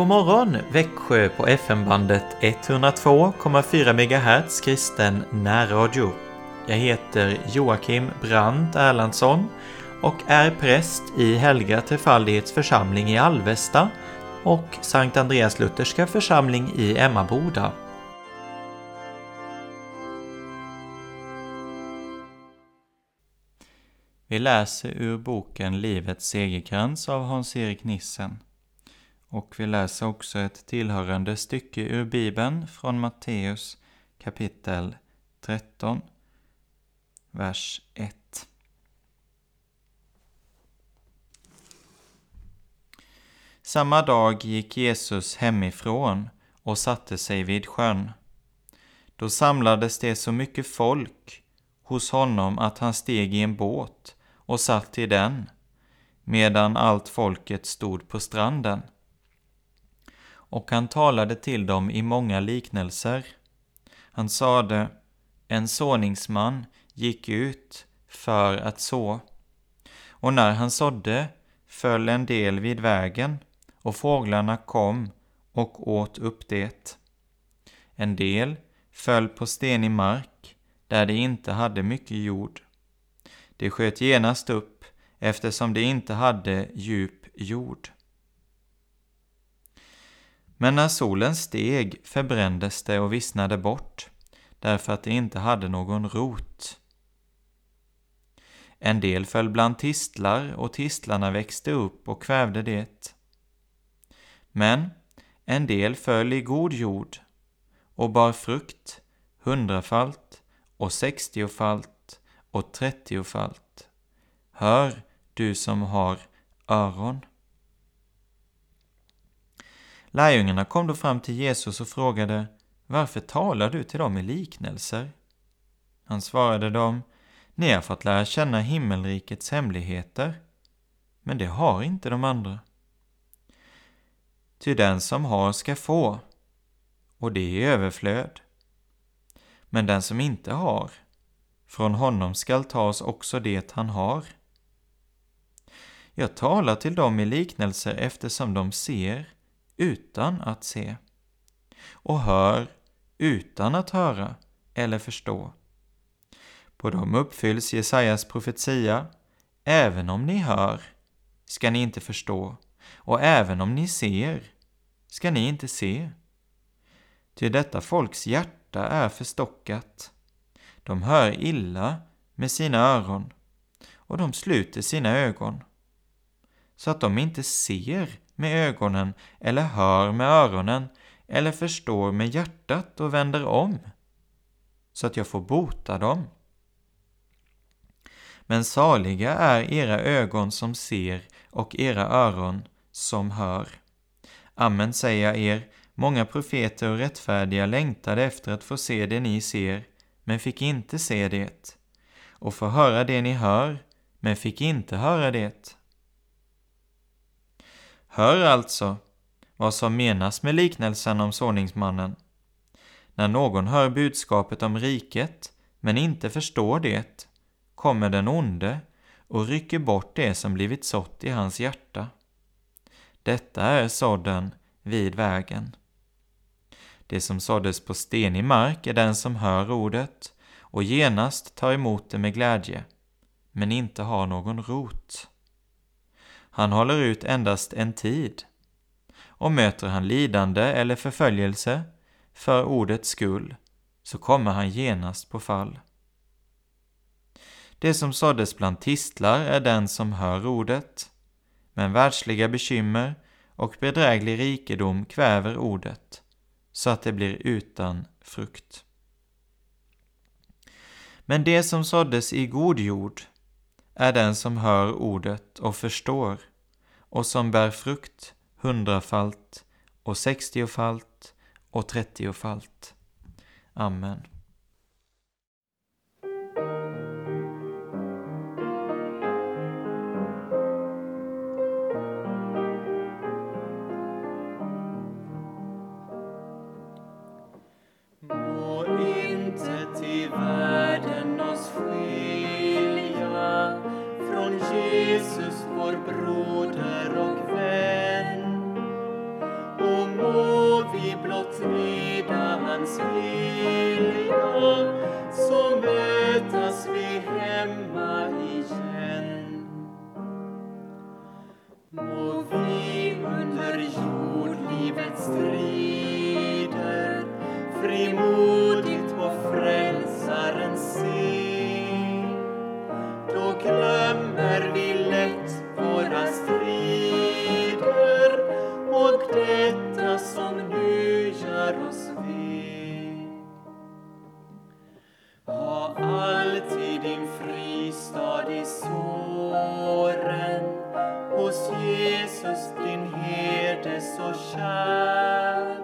God morgon Växjö på FM-bandet 102,4 MHz kristen närradio. Jag heter Joakim Brandt Erlandsson och är präst i Helga Trefaldighets församling i Alvesta och Sankt Andreas Lutherska församling i Emmaboda. Vi läser ur boken Livets segerkrans av Hans-Erik Nissen. Och vi läser också ett tillhörande stycke ur Bibeln från Matteus kapitel 13, vers 1. Samma dag gick Jesus hemifrån och satte sig vid sjön. Då samlades det så mycket folk hos honom att han steg i en båt och satt i den, medan allt folket stod på stranden. Och han talade till dem i många liknelser. Han sade, en såningsman gick ut för att så. Och när han sådde föll en del vid vägen, och fåglarna kom och åt upp det. En del föll på stenig mark, där de inte hade mycket jord. Det sköt genast upp eftersom det inte hade djup jord. Men när solen steg förbrändes det och vissnade bort, därför att det inte hade någon rot. En del föll bland tistlar och tistlarna växte upp och kvävde det. Men en del föll i god jord och bar frukt hundrafalt och sextiofalt och trettiofalt. Hör, du som har öron. Lärjungarna kom då fram till Jesus och frågade Varför talar du till dem i liknelser? Han svarade dem Ni har fått lära känna himmelrikets hemligheter, men det har inte de andra. Ty den som har ska få, och det är överflöd. Men den som inte har, från honom skall tas också det han har. Jag talar till dem i liknelser eftersom de ser utan att se och hör utan att höra eller förstå. På dem uppfylls Jesajas profetia. Även om ni hör ska ni inte förstå och även om ni ser ska ni inte se. Ty detta folks hjärta är förstockat. De hör illa med sina öron och de sluter sina ögon så att de inte ser med ögonen eller hör med öronen eller förstår med hjärtat och vänder om, så att jag får bota dem. Men saliga är era ögon som ser och era öron som hör. Amen säger jag er, många profeter och rättfärdiga längtade efter att få se det ni ser, men fick inte se det, och få höra det ni hör, men fick inte höra det. Hör alltså vad som menas med liknelsen om såningsmannen. När någon hör budskapet om riket, men inte förstår det, kommer den onde och rycker bort det som blivit sått i hans hjärta. Detta är sådden vid vägen. Det som såddes på stenig mark är den som hör ordet och genast tar emot det med glädje, men inte har någon rot. Han håller ut endast en tid. Och möter han lidande eller förföljelse för ordets skull, så kommer han genast på fall. Det som såddes bland tistlar är den som hör ordet, men världsliga bekymmer och bedräglig rikedom kväver ordet, så att det blir utan frukt. Men det som såddes i god jord är den som hör ordet och förstår och som bär frukt hundrafalt och sextiofalt och trettiofalt. Amen. alltid din fristad i såren. Hos Jesus din herde så kär.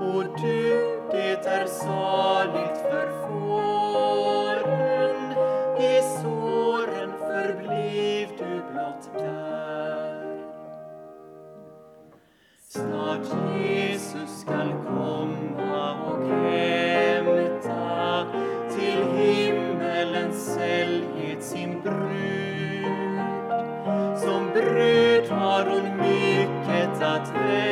Och du, det är saligt för fåren. I såren förbliv du blott där. Snart Jesus skall komma bröd. Som bröd har hon mycket att välja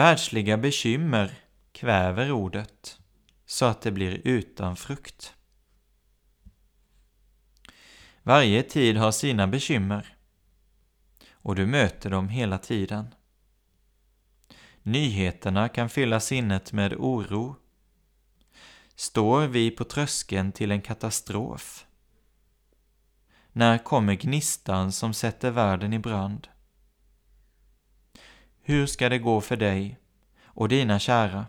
Världsliga bekymmer kväver ordet så att det blir utan frukt. Varje tid har sina bekymmer och du möter dem hela tiden. Nyheterna kan fylla sinnet med oro. Står vi på tröskeln till en katastrof? När kommer gnistan som sätter världen i brand? Hur ska det gå för dig och dina kära?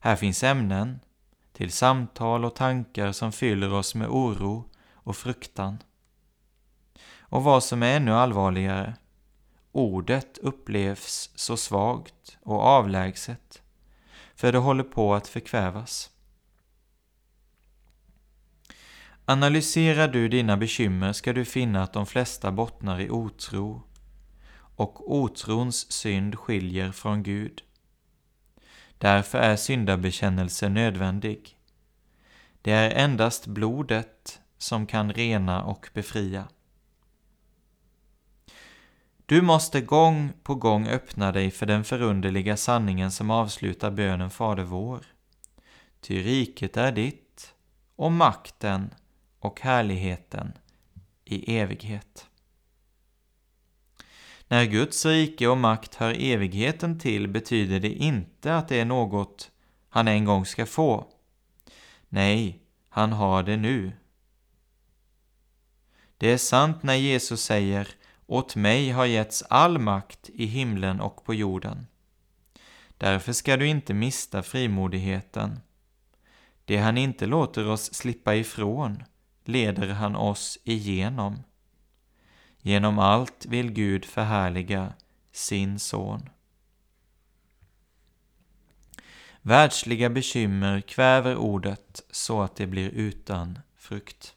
Här finns ämnen till samtal och tankar som fyller oss med oro och fruktan. Och vad som är ännu allvarligare, ordet upplevs så svagt och avlägset, för det håller på att förkvävas. Analyserar du dina bekymmer ska du finna att de flesta bottnar i otro och otrons synd skiljer från Gud. Därför är syndabekännelse nödvändig. Det är endast blodet som kan rena och befria. Du måste gång på gång öppna dig för den förunderliga sanningen som avslutar bönen Fader vår. Ty riket är ditt och makten och härligheten i evighet. När Guds rike och makt hör evigheten till betyder det inte att det är något han en gång ska få. Nej, han har det nu. Det är sant när Jesus säger åt mig har getts all makt i himlen och på jorden. Därför ska du inte mista frimodigheten. Det han inte låter oss slippa ifrån leder han oss igenom. Genom allt vill Gud förhärliga sin son. Världsliga bekymmer kväver ordet så att det blir utan frukt.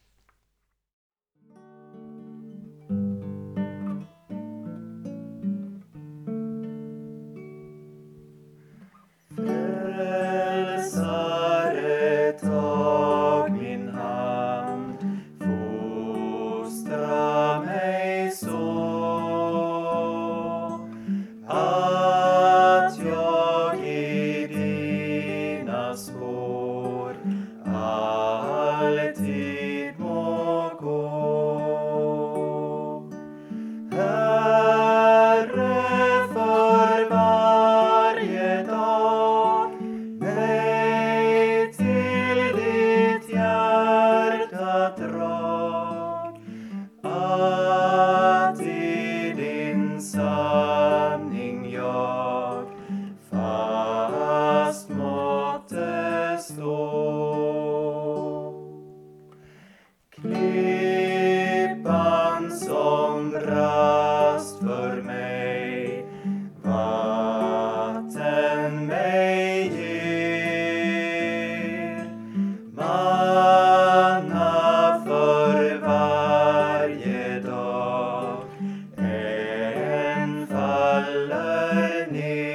learning.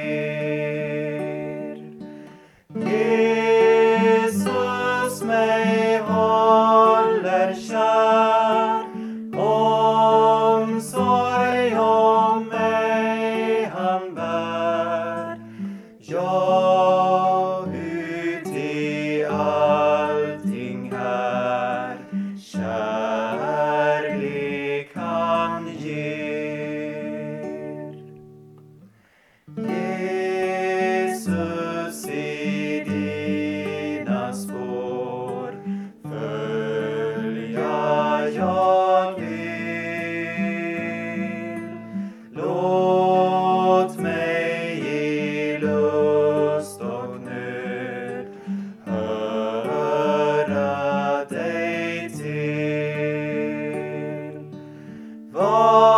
Vad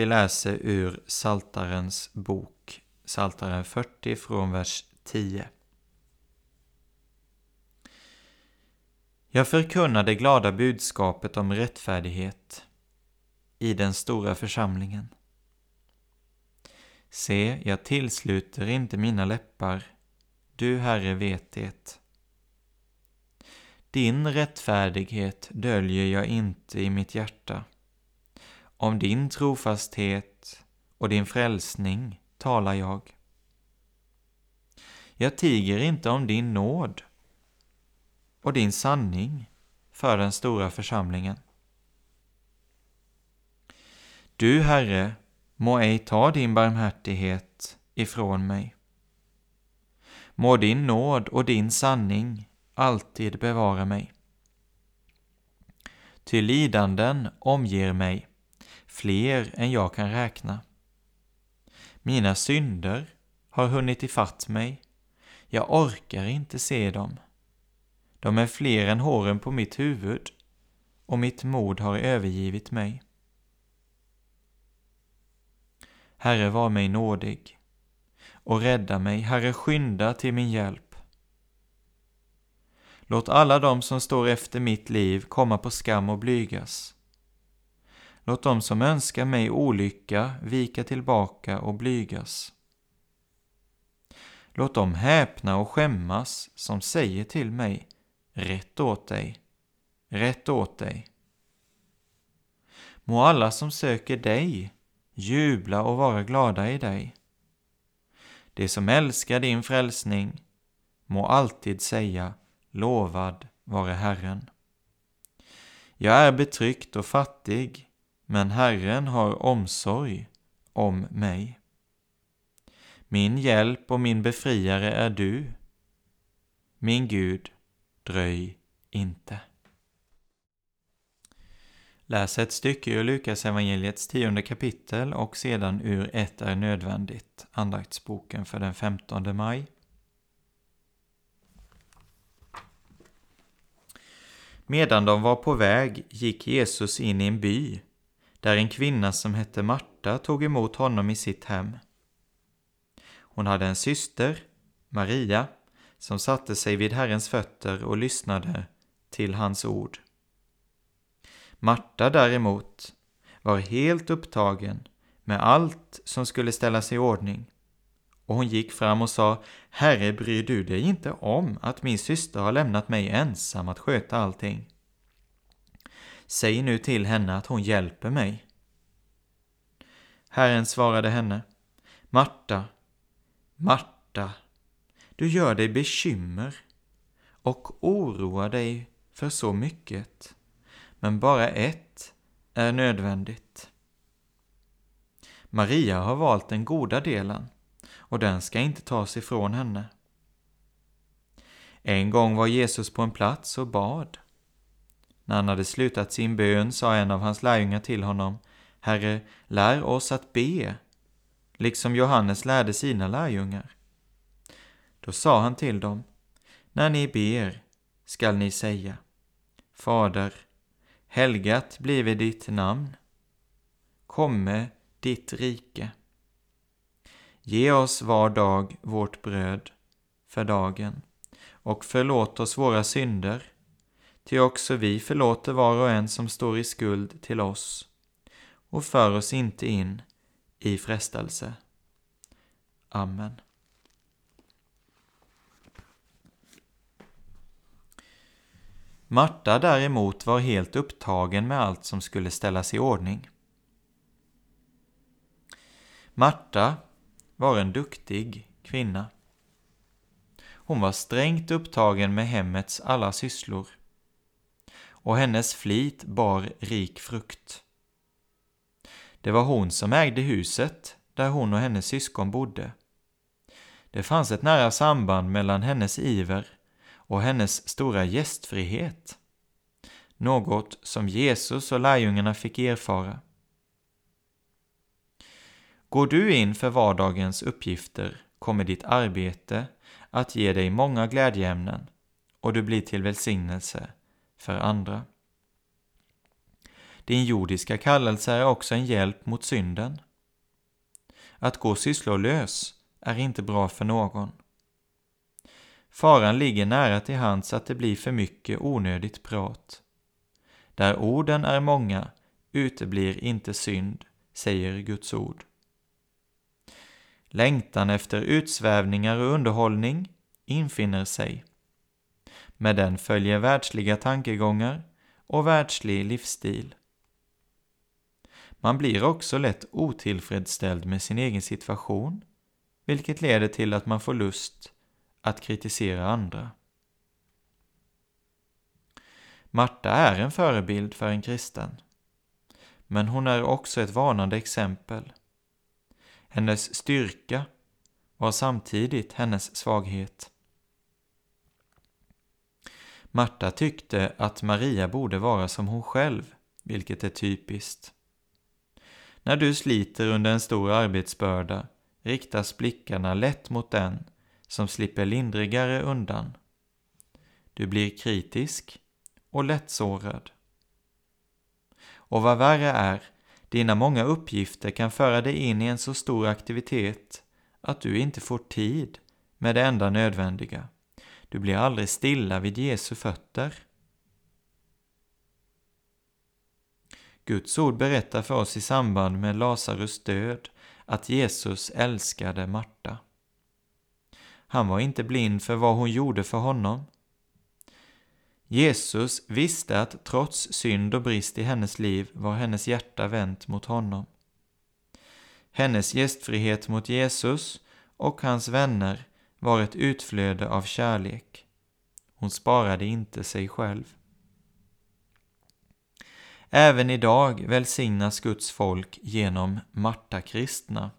vi läser ur Saltarens bok, Saltaren 40 från vers 10. Jag förkunnar det glada budskapet om rättfärdighet i den stora församlingen. Se, jag tillsluter inte mina läppar, du Herre vet det. Din rättfärdighet döljer jag inte i mitt hjärta. Om din trofasthet och din frälsning talar jag. Jag tiger inte om din nåd och din sanning för den stora församlingen. Du, Herre, må ej ta din barmhärtighet ifrån mig. Må din nåd och din sanning alltid bevara mig. Ty lidanden omger mig, fler än jag kan räkna. Mina synder har hunnit ifatt mig, jag orkar inte se dem. De är fler än håren på mitt huvud, och mitt mod har övergivit mig. Herre, var mig nådig och rädda mig, Herre, skynda till min hjälp. Låt alla de som står efter mitt liv komma på skam och blygas. Låt dem som önskar mig olycka vika tillbaka och blygas. Låt dem häpna och skämmas som säger till mig, rätt åt dig, rätt åt dig. Må alla som söker dig jubla och vara glada i dig. De som älskar din frälsning må alltid säga lovad vare Herren. Jag är betryckt och fattig, men Herren har omsorg om mig. Min hjälp och min befriare är du. Min Gud, dröj inte. Läs ett stycke ur Lukas evangeliets tionde kapitel och sedan ur Ett är nödvändigt, andaktsboken för den 15 maj. Medan de var på väg gick Jesus in i en by, där en kvinna som hette Marta tog emot honom i sitt hem. Hon hade en syster, Maria, som satte sig vid Herrens fötter och lyssnade till hans ord. Marta däremot var helt upptagen med allt som skulle ställas i ordning och hon gick fram och sa Herre, bryr du dig inte om att min syster har lämnat mig ensam att sköta allting? Säg nu till henne att hon hjälper mig. Herren svarade henne Marta, Marta, du gör dig bekymmer och oroar dig för så mycket, men bara ett är nödvändigt. Maria har valt den goda delen och den ska inte tas ifrån henne. En gång var Jesus på en plats och bad. När han hade slutat sin bön sa en av hans lärjungar till honom Herre, lär oss att be, liksom Johannes lärde sina lärjungar. Då sa han till dem När ni ber skall ni säga Fader, helgat blive ditt namn. Komme ditt rike. Ge oss var dag vårt bröd för dagen och förlåt oss våra synder, ty också vi förlåter var och en som står i skuld till oss. Och för oss inte in i frestelse. Amen. Marta däremot var helt upptagen med allt som skulle ställas i ordning. Marta var en duktig kvinna. Hon var strängt upptagen med hemmets alla sysslor och hennes flit bar rik frukt. Det var hon som ägde huset där hon och hennes syskon bodde. Det fanns ett nära samband mellan hennes iver och hennes stora gästfrihet. Något som Jesus och lärjungarna fick erfara. Går du in för vardagens uppgifter kommer ditt arbete att ge dig många glädjeämnen och du blir till välsignelse för andra. Din jordiska kallelse är också en hjälp mot synden. Att gå sysslolös är inte bra för någon. Faran ligger nära till hands att det blir för mycket onödigt prat. Där orden är många uteblir inte synd, säger Guds ord. Längtan efter utsvävningar och underhållning infinner sig. Med den följer världsliga tankegångar och världslig livsstil. Man blir också lätt otillfredsställd med sin egen situation, vilket leder till att man får lust att kritisera andra. Marta är en förebild för en kristen, men hon är också ett varnande exempel. Hennes styrka var samtidigt hennes svaghet. Marta tyckte att Maria borde vara som hon själv, vilket är typiskt. När du sliter under en stor arbetsbörda riktas blickarna lätt mot den som slipper lindrigare undan. Du blir kritisk och lättsårad. Och vad värre är, dina många uppgifter kan föra dig in i en så stor aktivitet att du inte får tid med det enda nödvändiga. Du blir aldrig stilla vid Jesu fötter. Guds ord berättar för oss i samband med Lazarus död att Jesus älskade Marta. Han var inte blind för vad hon gjorde för honom. Jesus visste att trots synd och brist i hennes liv var hennes hjärta vänt mot honom. Hennes gästfrihet mot Jesus och hans vänner var ett utflöde av kärlek. Hon sparade inte sig själv. Även idag välsignas Guds folk genom Marta-kristna.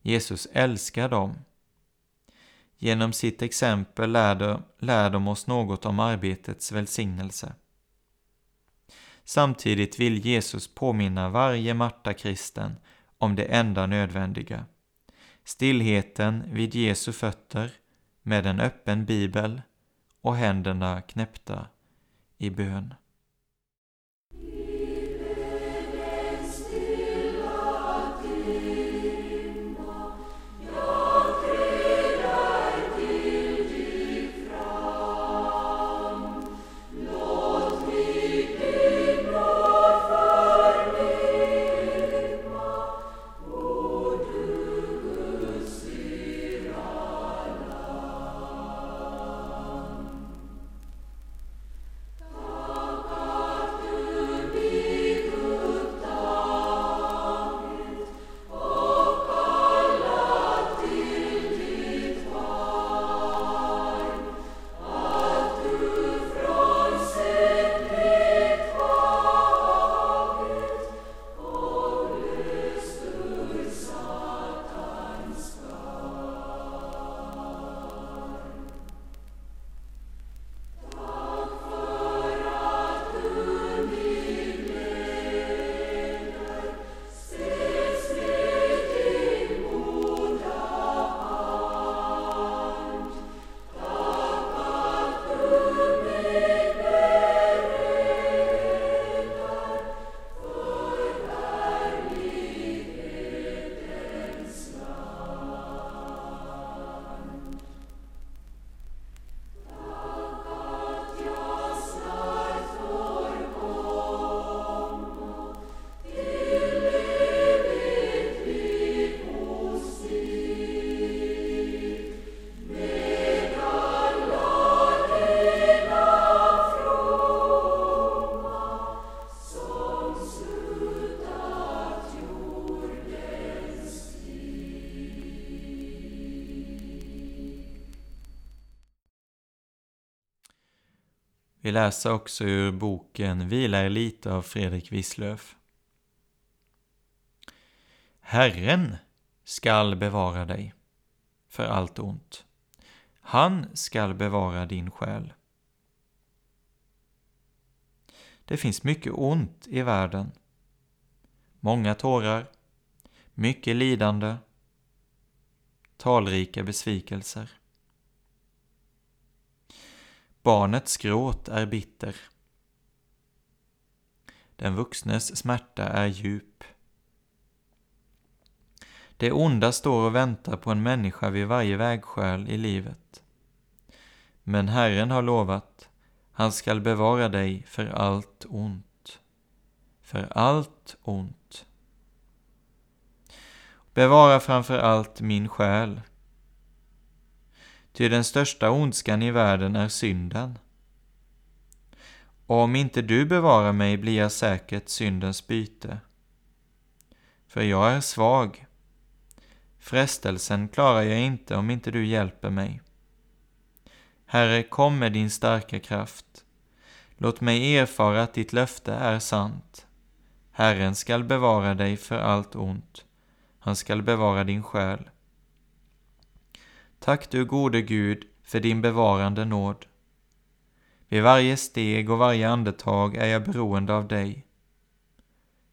Jesus älskar dem. Genom sitt exempel lär de, lär de oss något om arbetets välsignelse. Samtidigt vill Jesus påminna varje Marta-kristen om det enda nödvändiga. Stillheten vid Jesu fötter med en öppen bibel och händerna knäppta i bön. Läsa också ur boken Vila er lite av Fredrik Wisslöf. Herren skall bevara dig för allt ont. Han skall bevara din själ. Det finns mycket ont i världen. Många tårar, mycket lidande, talrika besvikelser. Barnets gråt är bitter. Den vuxnes smärta är djup. Det onda står och väntar på en människa vid varje vägskäl i livet. Men Herren har lovat, han skall bevara dig för allt ont. För allt ont. Bevara framför allt min själ. Ty den största ondskan i världen är synden. Och om inte du bevarar mig blir jag säkert syndens byte. För jag är svag. Frestelsen klarar jag inte om inte du hjälper mig. Herre, kom med din starka kraft. Låt mig erfara att ditt löfte är sant. Herren skall bevara dig för allt ont. Han skall bevara din själ. Tack du gode Gud för din bevarande nåd. Vid varje steg och varje andetag är jag beroende av dig.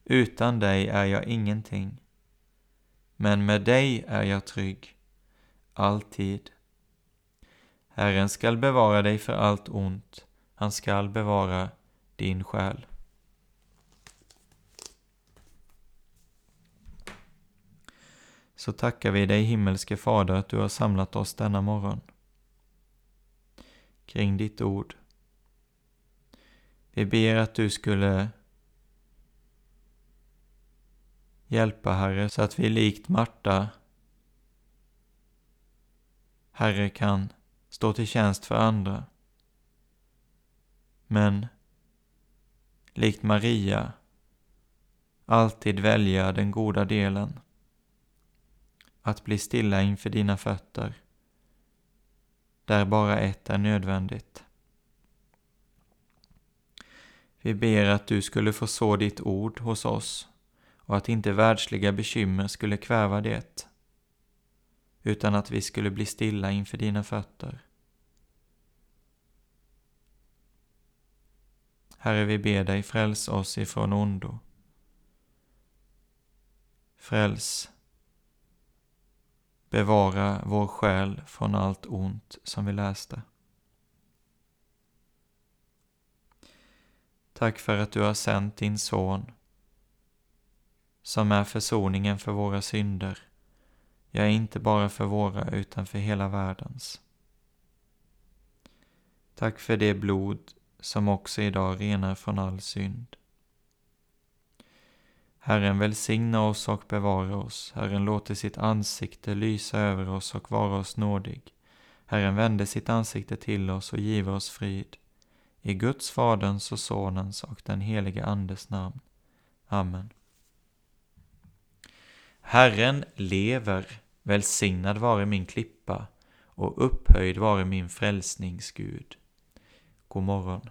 Utan dig är jag ingenting. Men med dig är jag trygg, alltid. Herren skall bevara dig för allt ont, han skall bevara din själ. Så tackar vi dig himmelske Fader att du har samlat oss denna morgon kring ditt ord. Vi ber att du skulle hjälpa Herre så att vi likt Marta Herre kan stå till tjänst för andra. Men likt Maria alltid välja den goda delen. Att bli stilla inför dina fötter, där bara ett är nödvändigt. Vi ber att du skulle få så ditt ord hos oss och att inte världsliga bekymmer skulle kväva det utan att vi skulle bli stilla inför dina fötter. Herre, vi ber dig, fräls oss ifrån ondo. Fräls, bevara vår själ från allt ont som vi läste. Tack för att du har sänt din son, som är försoningen för våra synder Ja, inte bara för våra utan för hela världens. Tack för det blod som också idag renar från all synd. Herren välsigna oss och bevara oss. Herren låter sitt ansikte lysa över oss och vara oss nådig. Herren vände sitt ansikte till oss och give oss frid. I Guds, Faderns och Sonens och den helige Andes namn. Amen. Herren lever. Välsignad vare min klippa och upphöjd vare min frälsningsgud. God morgon.